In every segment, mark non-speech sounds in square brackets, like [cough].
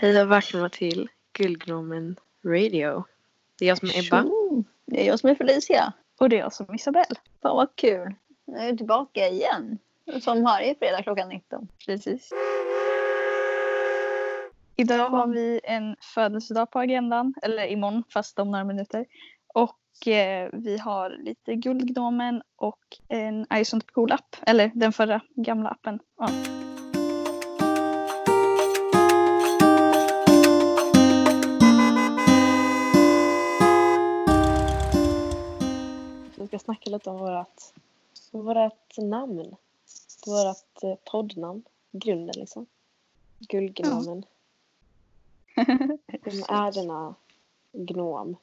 Hej och välkomna till Guldgnomen Radio. Det är jag som är Ebba. Tjo! Det är jag som är Felicia. Och det är jag som är Isabelle. Fan vad kul. Nu är jag tillbaka igen. Som varje fredag klockan 19. Precis. Idag har vi en födelsedag på agendan. Eller imorgon, fast om några minuter. Och eh, vi har lite Guldgnomen och en Ison Cool app. Eller den förra gamla appen. Ja. Ska snacka lite om vårt, vårt namn. Vårt eh, poddnamn. Grunden liksom. Guldgnomen. Vem [laughs] är denna gnom?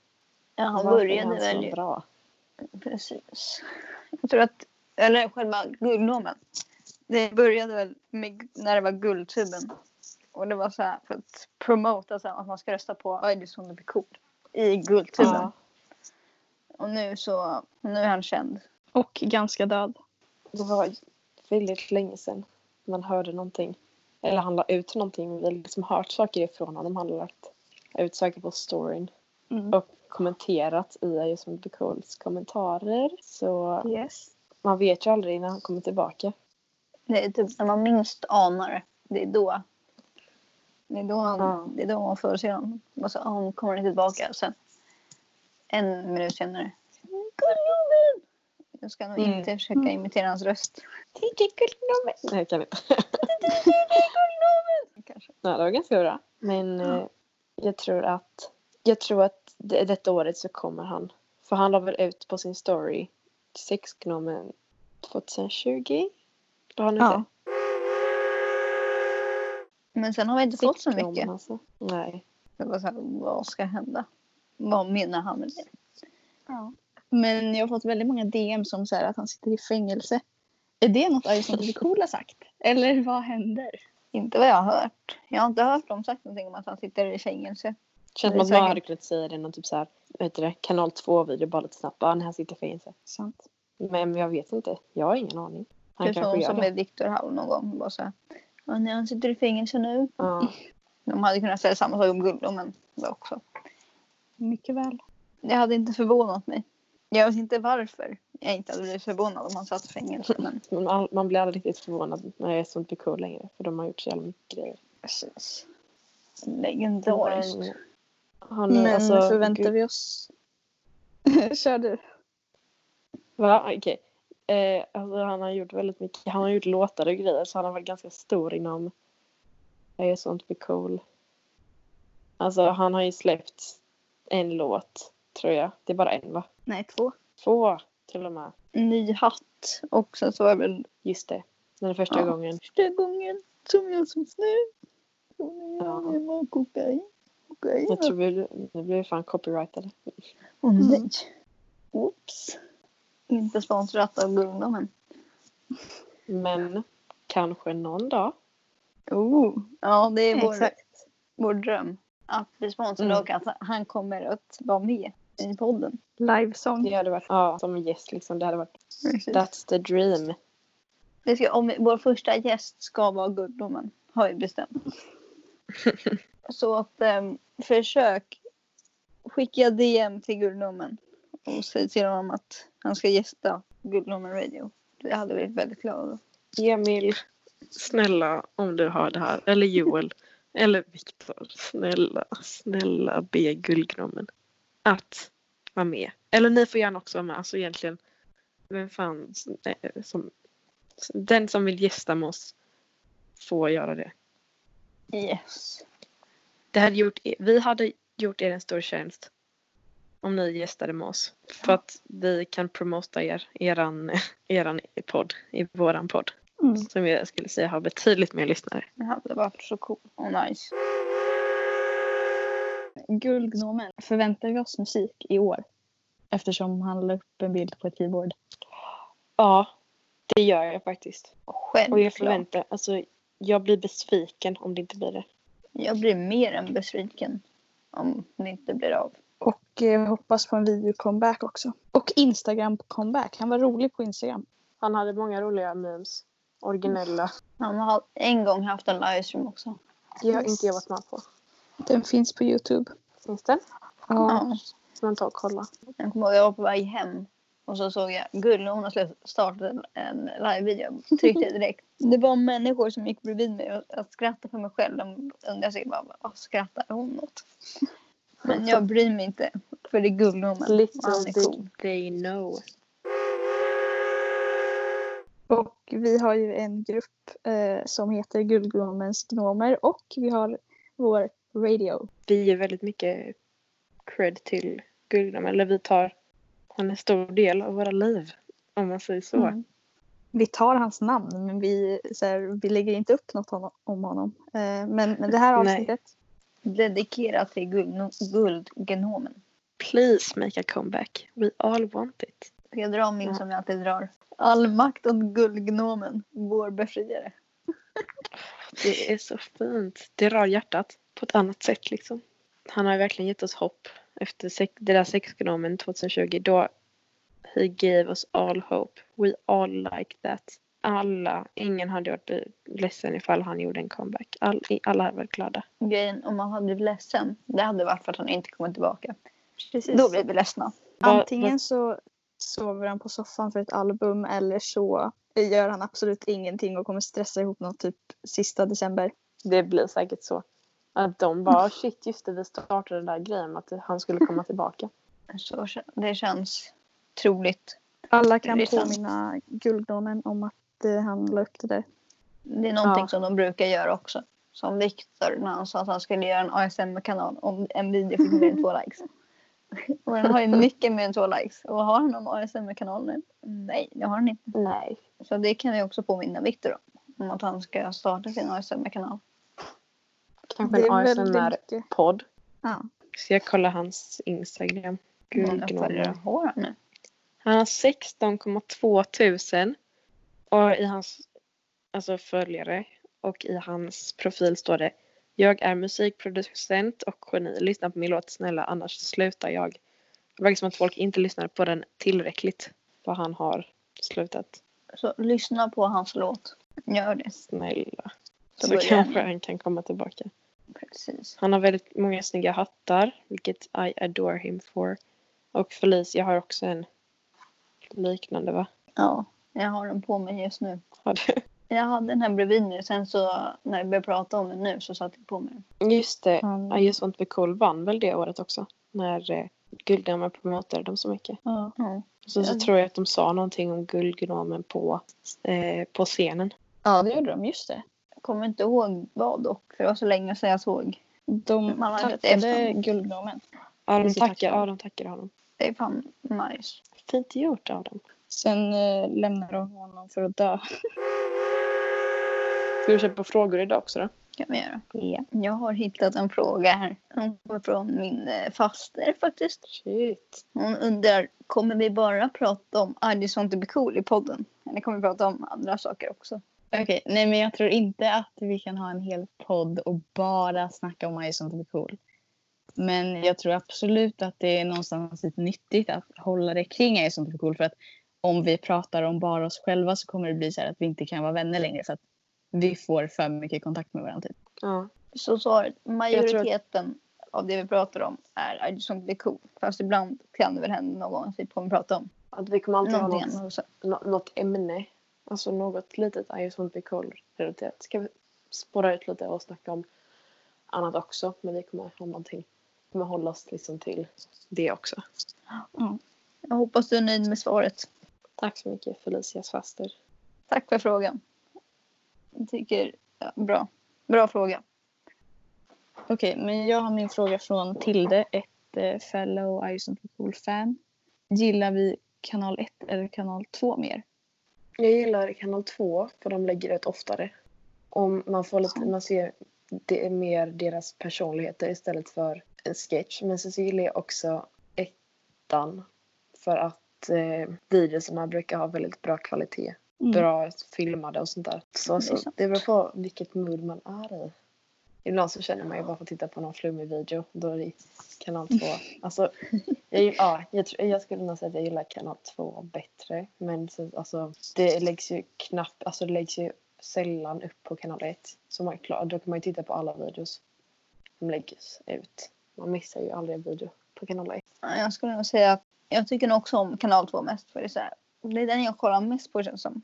Ja, han Varför började väl... bra? Precis. Jag tror att, eller själva guldnomen. Det började väl med när det var guldtuben. Och det var så här för att promota så här, att man ska rösta på Öjdesson och cool i guldtuben. Ja. Och nu så, nu är han känd. Och ganska död. Det var väldigt länge sedan man hörde någonting. Eller han la ut någonting. Vi har liksom hört saker ifrån honom. Han har lagt ut saker på storyn. Mm. Och kommenterat i just med Coles kommentarer. Så Yes. man vet ju aldrig när han kommer tillbaka. Det är typ när man minst anar det. Det är då. Det är då, han, Ja. det är då man får se honom. Och så han kommer tillbaka. Sen en minut senare. Guldgnomen! Jag ska nog Mm. inte försöka imitera hans röst. Nej, jag kan inte. Kanske. [laughs] Nej, det var ganska bra. Men Ja. eh, jag tror att jag tror att det, detta året så kommer han. För han la väl ut på sin story sexgnomen 2020? La han Ja. Men sen har vi inte det? fått så mycket. Alltså. Nej. Det var så här, vad ska hända? Vad menar han med det? Ja. Men jag har fått väldigt många DM som säger att han sitter i fängelse. Är det något Ison Cool har sagt? Eller vad händer? Inte vad jag har hört. Jag har inte hört dem sagt någonting om att han sitter i fängelse. Känns Det är som att man hade kunnat säga det i någon typ så här, vad heter det, kanal 2-video bara lite snabbt. Bara, när han sitter i fängelse. Sant. Men jag vet inte. Jag har ingen aning. Han Det är som det. med Victor Hall någon gång. Bara så här, "Ja, nej, han sitter i fängelse nu. Ja. [laughs] De hade kunnat säga samma sak om Gulddomen då också. Mycket väl. Det hade inte förvånat mig. Jag vet inte varför jag inte hade blivit förvånad om han satt i fängelse. [laughs] Men all- man blir aldrig riktigt förvånad när det är sånt blir cool längre. För de har gjort så jävla mycket grejer. precis. Legendariskt. Men, han, Men alltså, förväntar gud- vi oss... [laughs] Kör du. Va? Okej. Eh, alltså han har gjort väldigt mycket. Han har gjort låtar och grejer så han har varit ganska stor inom Jag är sånt blir cool. Alltså han har ju släppt en låt tror jag. Det är bara en va? Nej, två. Två till och med. Ny hatt. Och sen så var det väl Just det. Den första Ja. gången. första gången som jag som snö. Ja. Var kokain. Kokain. Jag tror vi, nu blir vi fan copyrightade. Åh Mm. nej. Oops. Inte sponsrat av Gulddomen. Men kanske någon dag. Oh. Ja, det är vår, vår dröm. Att bli sponsrad Mm. och att han kommer att vara med i podden. Livesång. Det hade varit, ja, som en gäst liksom. Det hade varit, Precis. that's the dream. Det ska, om vår första gäst ska vara Gulddomen. Har vi bestämt. [laughs] Så att um, försök skicka DM till Gulddomen. Och säg till honom att han ska gästa Gulddomen Radio. Det hade vi blivit väldigt glada. Emil, snälla om du har det här. Eller Joel. Eller Viktor. Snälla, snälla be Guldgnomen att vara med. Eller ni får gärna också vara med. Alltså egentligen, vem fan eh, som, den som vill gästa med oss får göra det. Yes. det hade gjort, vi hade gjort er en stor tjänst om ni gästade med oss. För att vi kan promota er, eran, eran podd, i våran podd. Mm. Som jag skulle säga har betydligt mer lyssnare. Det hade varit så cool och nice. Guldgnomen. Förväntar vi oss musik i år? Eftersom han la upp en bild på ett keyboard. Ja, det gör jag faktiskt. Självklart. Och jag förväntar, alltså jag blir besviken om det inte blir det. Jag blir mer än besviken om det inte blir av. Och eh, hoppas på en video-comeback också. Och Instagram-comeback. Han var rolig på Instagram. Han hade många roliga memes. Originella. Han har en gång haft en livestream också. Det har inte jag varit med på. Den finns på Youtube. Finns den? Ja. Ska man ta och kolla? Jag kommer ihåg jag var på väg hem och så såg jag Gullnorden har startat en, en livevideo. Tryckte jag direkt. Det var människor som gick bredvid mig och jag skrattade för mig själv. De undrade sig bara vad skrattar hon åt? Men jag bryr mig inte för det är Gullnorden. och Little är cool. did they know. Och vi har ju en grupp eh, som heter Guldgnomens gnomer och vi har vår radio. Vi ger väldigt mycket cred till Guldgnomen. Eller vi tar en stor del av våra liv. Om man säger så. Mm. Vi tar hans namn men vi, så här, vi lägger inte upp något honom, om honom. Eh, men, men det här avsnittet, Dedikerat till guld, guldgnomen. Please make a comeback. We all want it. Jag dra min Ja. som jag alltid drar? All makt åt guldgnomen, vår befriare. Det är så fint. Det rör hjärtat på ett annat sätt liksom. Han har ju verkligen gett oss hopp efter det där sexgnomen 2020. Då he gave us all hope. We all like that. Alla, ingen hade varit ledsen ifall han gjorde en comeback. All, alla hade varit glada. Grejen om man hade blivit ledsen, det hade varit för att han inte kommit tillbaka. precis. Då blev vi ledsna. Antingen så sover han på soffan för ett album eller så gör han absolut ingenting och kommer stressa ihop något typ sista december. Det blir säkert så. Att de bara shit just det vi startade den där grejen med att han skulle komma tillbaka. Så det känns troligt. Alla kan påminna Guldgnomen om att eh, han la upp det där. Det är någonting Ja. som de brukar göra också. Som Viktor när han sa att han skulle göra en ASMR-kanal om en video fick mer än två likes. Och den har ju mycket mer än två likes. Och har han någon ASMR-kanal nu? Nej, det har han inte. Nej. Så det kan vi också påminna Viktor om. Om att han ska starta sin ASMR-kanal. Kanske en väldigt ASMR-podd. Ja. Ska jag kolla hans Instagram? Hur många följare har han nu? Han har 16,2 tusen. Och i hans alltså följare och i hans profil står det Jag är musikproducent och geni. Lyssna på min låt snälla annars slutar jag. Det verkar som att folk inte lyssnar på den tillräckligt. För han har slutat. Så lyssna på hans låt. Gör det. Snälla. Så Så, kanske han kan komma tillbaka. Precis. Han har väldigt många snygga hattar. Vilket I adore him for. Och Felicia har också en liknande va? Ja, jag har den på mig just nu. Har du? Jag hade den här bredvid mig. Sen så när vi började prata om den nu så satte jag på mig den. Just det. Han, I just want to be cool vann väl det året också. När eh, Guldgnomen promotade dem så mycket. ja. Ja. Så, så Ja. tror jag att de sa någonting om Guldgnomen på, eh, på scenen. ja, det gjorde de. Just det. Jag kommer inte ihåg vad dock. För det var så länge sedan jag såg. De Man tackade. Guldgnomen. Ja, de Precis, tackar, tack. ja, de tackar honom. Det är fan nice. Fint gjort av dem. Sen eh, lämnade de honom för att dö. Ska du köpa frågor idag också då? Kan vi göra. Ja. Jag har hittat en fråga här. Den kommer från min eh, faster faktiskt. Shit. Hon undrar, kommer vi bara prata om I just want to be cool i podden? Eller kommer vi prata om andra saker också? Okej, nej men jag tror inte att vi kan ha en hel podd och bara snacka om I just want to be cool. Men jag tror absolut att det är någonstans lite nyttigt att hålla det kring I just want to be cool. För att om vi pratar om bara oss själva så kommer det bli så här att vi inte kan vara vänner längre. För att vi får för mycket kontakt med varandra. Typ. Ja. Så svaret, majoriteten av det vi pratar om är I just want to be cool. Fast ibland kan det väl hända någon gång att vi kommer prata om Att vi kommer alltid ha någonting något, annat. också. nå- något ämne. Alltså något litet I just want to be cool relaterat. Ska vi spåra ut lite och snacka om annat också. Men vi kommer ha någonting. Vi kommer hålla oss liksom till det också. Jag hoppas du är nöjd med svaret. Tack så mycket Felicias faster. Tack för frågan. Tycker, ja, bra. Bra fråga. Okej, men jag har min fråga från Tilde, ett eh, fellow I just want to be cool-fan. Gillar vi kanal 1 eller kanal 2 mer? Jag gillar kanal 2 för de lägger ut oftare. Om man får lite, man ser det är mer deras personligheter istället för en sketch. Men sen så gillar jag också ettan för att eh, videorna brukar ha väldigt bra kvalitet. Mm. Bra filmade och sånt där. Så, så det beror på vilket mood man är i. Ibland så känner man ju bara för att titta på någon flummig video. Då är det kanal 2. Alltså, jag, ja, jag, jag skulle nog säga att jag gillar kanal 2 bättre. Men så, alltså, det läggs ju knappt, alltså det läggs ju sällan upp på kanal 1. Så man, klar, då kan man ju titta på alla videos. de läggs ut. Man missar ju aldrig en video på kanal 1. Ja, Jag skulle nog säga att jag tycker nog också om kanal 2 mest för det är så här, det är den jag kollar mest på känns som.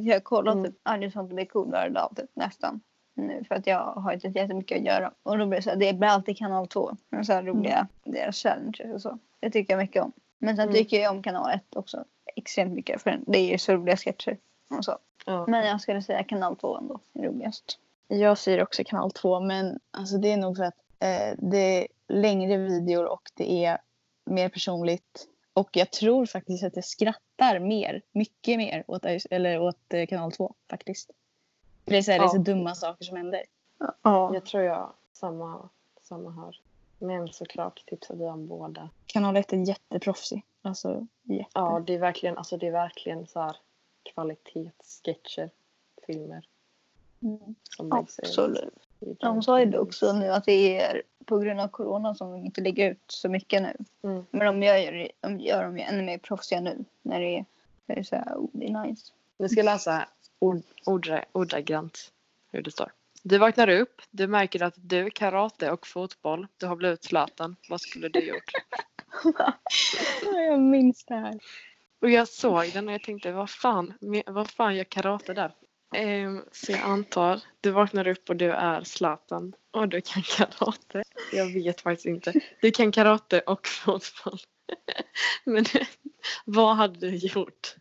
Jag kollar Mm. typ aldrig sånt blir cool varje dag typ, nästan. Nu för att jag har inte jättemycket att göra. Och då blir det så här, det blir alltid kanal 2. Så här roliga, deras challenges och så. Det tycker jag mycket om. Men sen Mm. tycker jag om kanal 1 också extremt mycket för det är ju så roliga sketcher. Och så. Ja. Men jag skulle säga kanal 2 ändå är roligast. Jag säger också kanal 2 men alltså det är nog för att eh, det är längre videor och det är mer personligt. Och jag tror faktiskt att jag skrattar mer, mycket mer åt, eller åt eh, kanal 2 faktiskt. För det är så, här, det är så Ja. dumma saker som händer. Ja. Jag tror jag samma, samma här. Men såklart tipsar vi om båda. Kanal 1 är jätteproffsig. Alltså jätte. Ja, det är verkligen, alltså det är verkligen så här kvalitetssketcher, filmer Mm. Absolut. De sa ju också nu att det är på grund av corona som de inte lägger ut så mycket nu. Mm. Men de gör, de gör dem ju ännu mer proffsiga nu när det är, när det är så här, oh, det är nice. Nu ska läsa ord, ordra, ordagrant hur det står. Du vaknar upp, du märker att du, karate och fotboll, du har blivit Zlatan. Vad skulle du gjort? [laughs] Jag minns det här. Och jag såg den och jag tänkte, vad fan, vad fan gör karate där? Ehm, så jag antar, du vaknar upp och du är Zlatan och du kan [laughs] karate. Jag vet faktiskt inte. Du kan karate och fotboll. [laughs] Men [laughs] vad hade du gjort?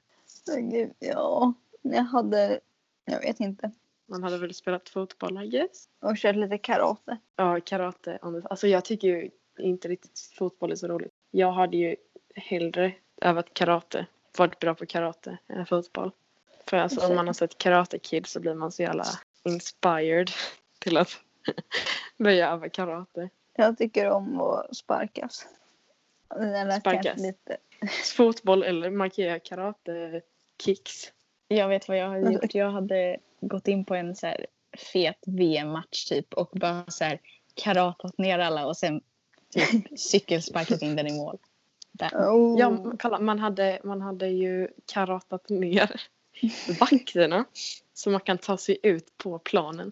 Ja, jag hade, jag vet inte. Man hade väl spelat fotboll, I guess? Och kört lite karate. Ja, karate. Alltså jag tycker ju inte riktigt fotboll är så roligt. Jag hade ju hellre övat karate, varit bra på karate än fotboll. För alltså om man har sett Karate Kid så blir man så jävla inspired [laughs] till att [laughs] börja öva karate. Jag tycker om att sparkas. Sparkas. lite. [laughs] Fotboll eller man kan göra karate kicks. Jag vet vad jag hade Alltså- gjort. Jag hade gått in på en så här fet VM-match typ och bara så här karatat ner alla och sen typ cykelsparkat in den i mål. Där. Oh. Ja, kolla, man hade, man hade ju karatat ner vakterna så man kan ta sig ut på planen.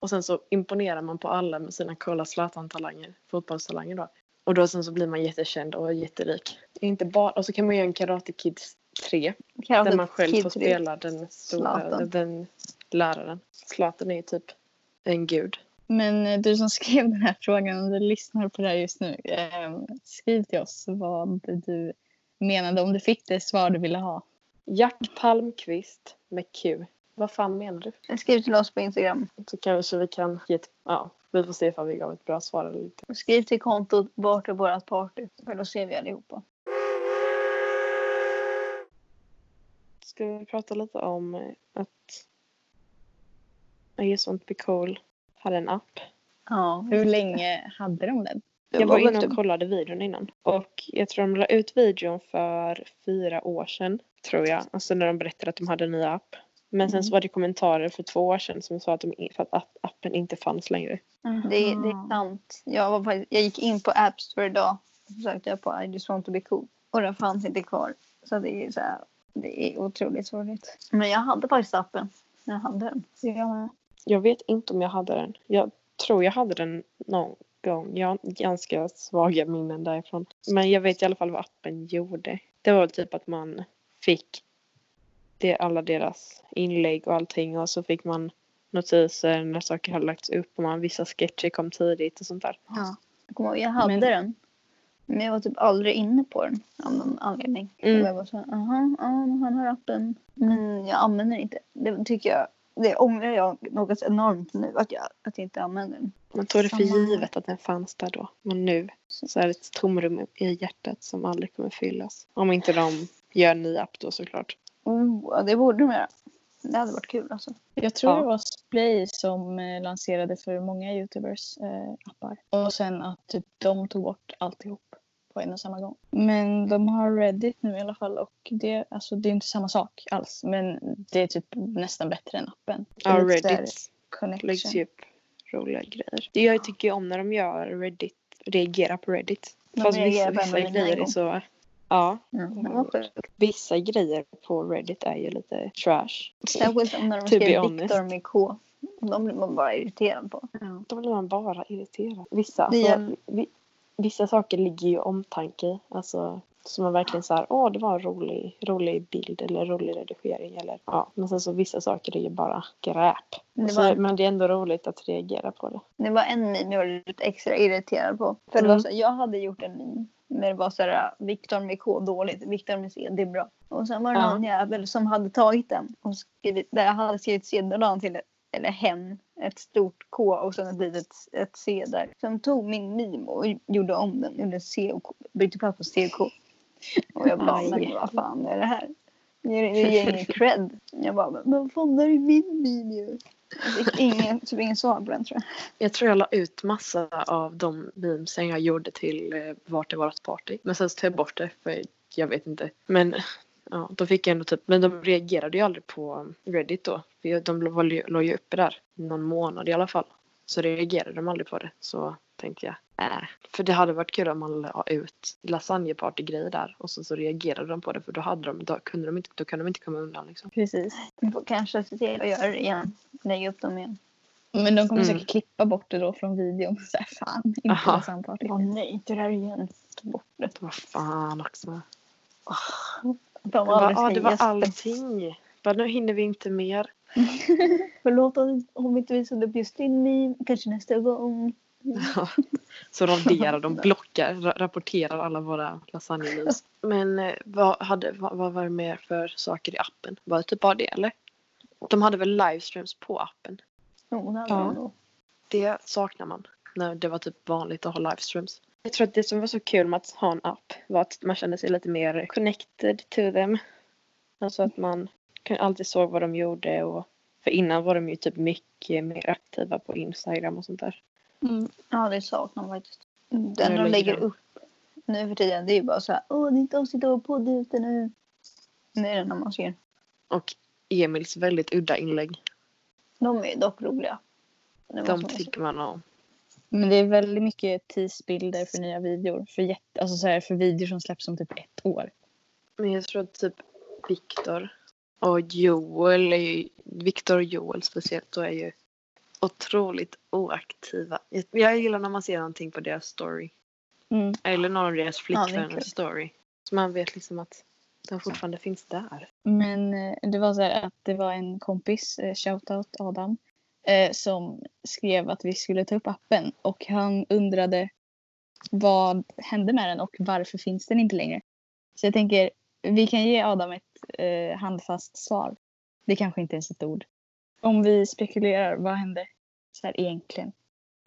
Och sen så imponerar man på alla med sina coola Zlatan-talanger, fotbollstalanger då. Och då sen så blir man jättekänd och jätterik. Inte bara, och så kan man göra en Karate Kids 3 Karate där man själv Kid får spela den stora, den läraren. Zlatan är ju typ en gud. Men du som skrev den här frågan, om du lyssnar på det här just nu, eh, skriv till oss vad du menade om du fick det svar du ville ha. Jack Palmqvist med Q. Vad fan menar du? Skriv till oss på Instagram. Så kanske vi kan ge ett, ja, vi får se ifall vi gav ett bra svar eller inte. Skriv till kontot vart är vårat party. För då ser vi allihopa. Ska vi prata lite om eh, att I just want to be cool hade en app. Ja. Hur länge hade de den? Jag var inne och typ- kollade videon innan. Och jag tror de la ut videon för fyra år sedan. Tror jag. Alltså när de berättade att de hade en ny app. Men sen så var det kommentarer för två år sedan som sa att, de, att app- appen inte fanns längre. Det, det är sant. Jag, var faktiskt, jag gick in på App Store idag och så sökte jag på I just want to be cool. Och den fanns inte kvar. Så det är så här, det är otroligt sorgligt. Men jag hade faktiskt appen. Jag hade den. Ja. Jag vet inte om jag hade den. Jag tror jag hade den någon gång. Jag har ganska svaga minnen därifrån. Men jag vet i alla fall vad appen gjorde. Det var typ att man fick det, alla deras inlägg och allting och så fick man notiser när saker hade lagts upp och man, vissa sketcher kom tidigt och sånt där. Ja. Jag kommer ihåg, jag hade Men- den. Men jag var typ aldrig inne på den av någon anledning. Mm. Jag var så aha, ja, han har appen. Men jag använder inte. Det tycker jag, det ångrar jag något enormt nu att jag, att jag inte använder den. Man tog det för Samma givet att den fanns där då. Men nu så är det ett tomrum i hjärtat som aldrig kommer fyllas. Om inte de gör en ny app då såklart. Oh, det borde de göra. Det hade varit kul alltså. Jag tror Ja. det var Splay som eh, lanserade för många Youtubers eh, appar. Och sen att typ, de tog bort alltihop på en och samma gång. Men de har Reddit nu i alla fall och det, alltså, det är inte samma sak alls. Men det är typ nästan bättre än appen. Ja, Reddit connection. läggs ju upp roliga grejer. Det jag tycker om när de gör Reddit, reagerar på Reddit. De Fast vissa, vissa grejer är så... Ja, Mm. Vissa grejer på Reddit är ju lite trash. Särskilt om när de honest. Viktor med K. De blir man bara irriterad på. Då blir man bara irriterad. Vissa, alltså, vi, vissa saker ligger ju omtanke i. Alltså, som man verkligen så här, åh det var en rolig, rolig bild eller rolig redigering. Eller, ja. Men sen så vissa saker är ju bara skräp. Det Så, var- men det är ändå roligt att reagera på det. Det var en meme jag var lite extra irriterad på. För Mm. så, jag hade gjort en meme. Men det var så här, Viktor med K dåligt, Viktor med C det är bra. Och sen var det Ja. någon jävel som hade tagit den och skrivit, där jag hade skrivit C till eller hen, ett stort K och sen ett litet ett C där. Som tog min meme och gjorde om den, gjorde C och K, bytte plats på C och K. Och jag bara, men vad fan är det här? Ger ingen [laughs] cred. Jag bara, men vad fan är det min meme ju? Jag fick ingen, typ ingen svar på den tror jag. Jag tror jag la ut massa av de memesen jag gjorde till eh, Vart är vårt party. Men sen så tog jag bort det för jag vet inte. Men ja, då fick jag ändå typ, men de reagerade ju aldrig på Reddit då. För de låg ju uppe där någon månad i alla fall. Så reagerade de aldrig på det. Så tänkte jag, äh. För det hade varit kul om man la ut lasagnepartygrejer där och så, så reagerade de på det för då hade de, då kunde de inte, då kunde de inte komma undan liksom. Precis. Vi får kanske se till att göra det igen. Lägga upp dem igen. Men de kommer Mm. säkert klippa bort det då från videon. Så här, fan, inte Aha. lasagnparty. Åh nej, inte det här igen. Ta bort det. Vad fan också. De Jag bara, ah, det var allting. Bara, nu hinner vi inte mer. [laughs] Förlåt om- inte visade upp just din meme. Kanske nästa gång. Så raderar de, [laughs] blockar, ra- rapporterar alla våra lasagnememes. Men eh, vad, hade, vad, vad var det mer för saker i appen? Var det typ bara det eller? De hade väl livestreams på appen? Jo, det hade Ja. de. Det saknar man. När det var typ vanligt att ha livestreams. Jag tror att det som var så kul med att ha en app var att man kände sig lite mer connected to them. Alltså att man alltid såg vad de gjorde och för innan var de ju typ mycket mer aktiva på Instagram och sånt där. Mm. Ja, det saknar man faktiskt. Det enda de lägger upp nu för tiden det är ju bara så här. Åh, nytt avsnitt av podden ute nu. Det är det enda man ser. Och Emils väldigt udda inlägg. De är dock roliga. De tycker man om. Men det är väldigt mycket teasebilder för nya videor. För, jätte, alltså så här, för videor som släpps om typ ett år. Men jag tror att typ Viktor och Joel är ju, Viktor och Joel speciellt då är ju otroligt oaktiva. Jag- gillar när man ser någonting på deras story. Mm. Eller någon av deras flickvänners kul. story. Så man vet liksom att de fortfarande finns där. Men eh, det var så här att det var en kompis, eh, shoutout Adam, eh, som skrev att vi skulle ta upp appen och han undrade vad hände med den och varför finns den inte längre. Så jag tänker, vi kan ge Adam ett eh, handfast svar. Det kanske inte ens är ett ord. Om vi spekulerar, vad hände så här egentligen?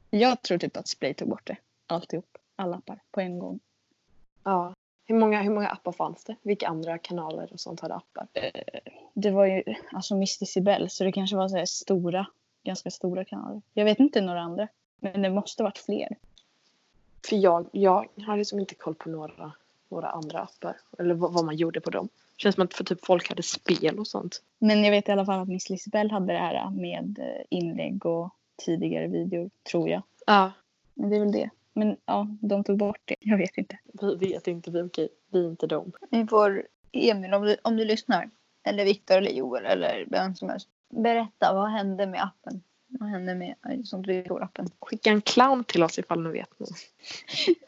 Jag tror typ att Splay tog bort det. Alltihop. Alla appar på en gång. Ja. Hur många, hur många appar fanns det? Vilka andra kanaler och sånt hade appar? det var ju alltså Decibel så det kanske var så här stora, ganska stora kanaler. Jag vet inte några andra. Men det måste varit fler. För jag, jag har liksom inte koll på några, några andra appar. Eller vad, vad man gjorde på dem. Känns som att för typ folk hade spel och sånt. Men jag vet i alla fall att Miss Lisbell hade det här med eh, inlägg och tidigare videor, tror jag. Ja. Men det är väl det. Men ja, de tog bort det. Jag vet inte. Vi vet inte, vi, okej, vi är inte dem. Vi får Emil om du, om du lyssnar. Eller Viktor eller Joel eller vem som helst. Berätta vad hände med appen? Vad hände med sånt appen Skicka en clown till oss ifall ni vet något.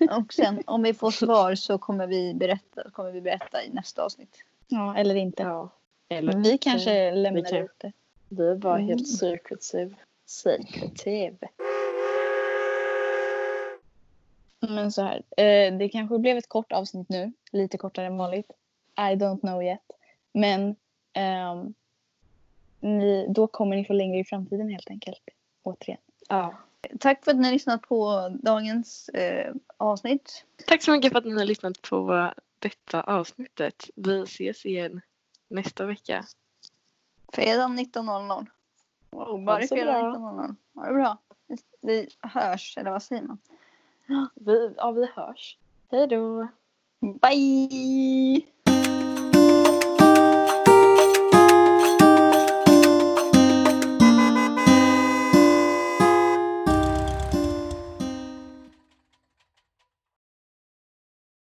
[laughs] Och sen om vi får svar så kommer vi berätta, kommer vi berätta i nästa avsnitt. Ja, eller inte. Ja. Eller vi kanske lämnar vi kan- ut det. vi var Mm. helt secretive. Secretive. Men så här, eh, det kanske blev ett kort avsnitt nu. Lite kortare än vanligt. I don't know yet. Men ehm, ni, då kommer ni få längre i framtiden helt enkelt. Återigen. Ja. Tack för att ni har lyssnat på dagens eh, avsnitt. Tack så mycket för att ni har lyssnat på detta avsnittet. Vi ses igen nästa vecka. Fredag 19.00. Wow, bara fredag bra. 19.00. Ha det bra. Vi hörs, eller vad säger man? Vi, ja, vi hörs. Hej då! Bye!